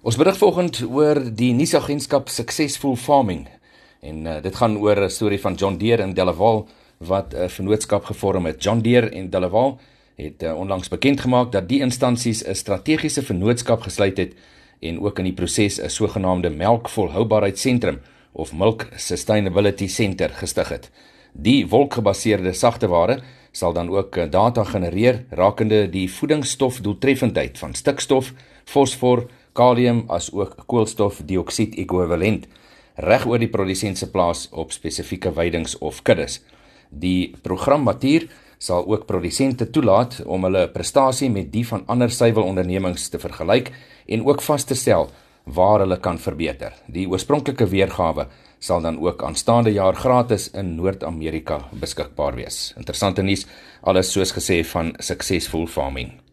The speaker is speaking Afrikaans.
Ons berig vanoggend oor die nuusagentskap Successful Farming en uh, dit gaan oor 'n storie van John Deere in Delaval wat 'n vennootskap gevorm het. John Deere en Delaval het uh, onlangs bekend gemaak dat die instansies 'n strategiese vennootskap gesluit het en ook in die proses 'n sogenaamde melkvolhoubaarheidsentrum of Milk Sustainability Center gestig het. Die wolkgebaseerde sagteware sal dan ook eh, data genereer rakende die voedingsstofdoeltreffendheid van stikstof, fosfor, kalium as ook koolstofdioksied ekwivalent reg oor die produsent se plaas op spesifieke weidings of kuddes. Die program Matuur sal ook produsente toelaat om hulle prestasie met die van ander suiwelondernemings te vergelyk en ook vas te stel waar hulle kan verbeter. Die oorspronklike weergawe sal dan ook aanstaande jaar gratis in Noord-Amerika beskikbaar wees. Interessante nuus, alles soos gesê van Successful Farming.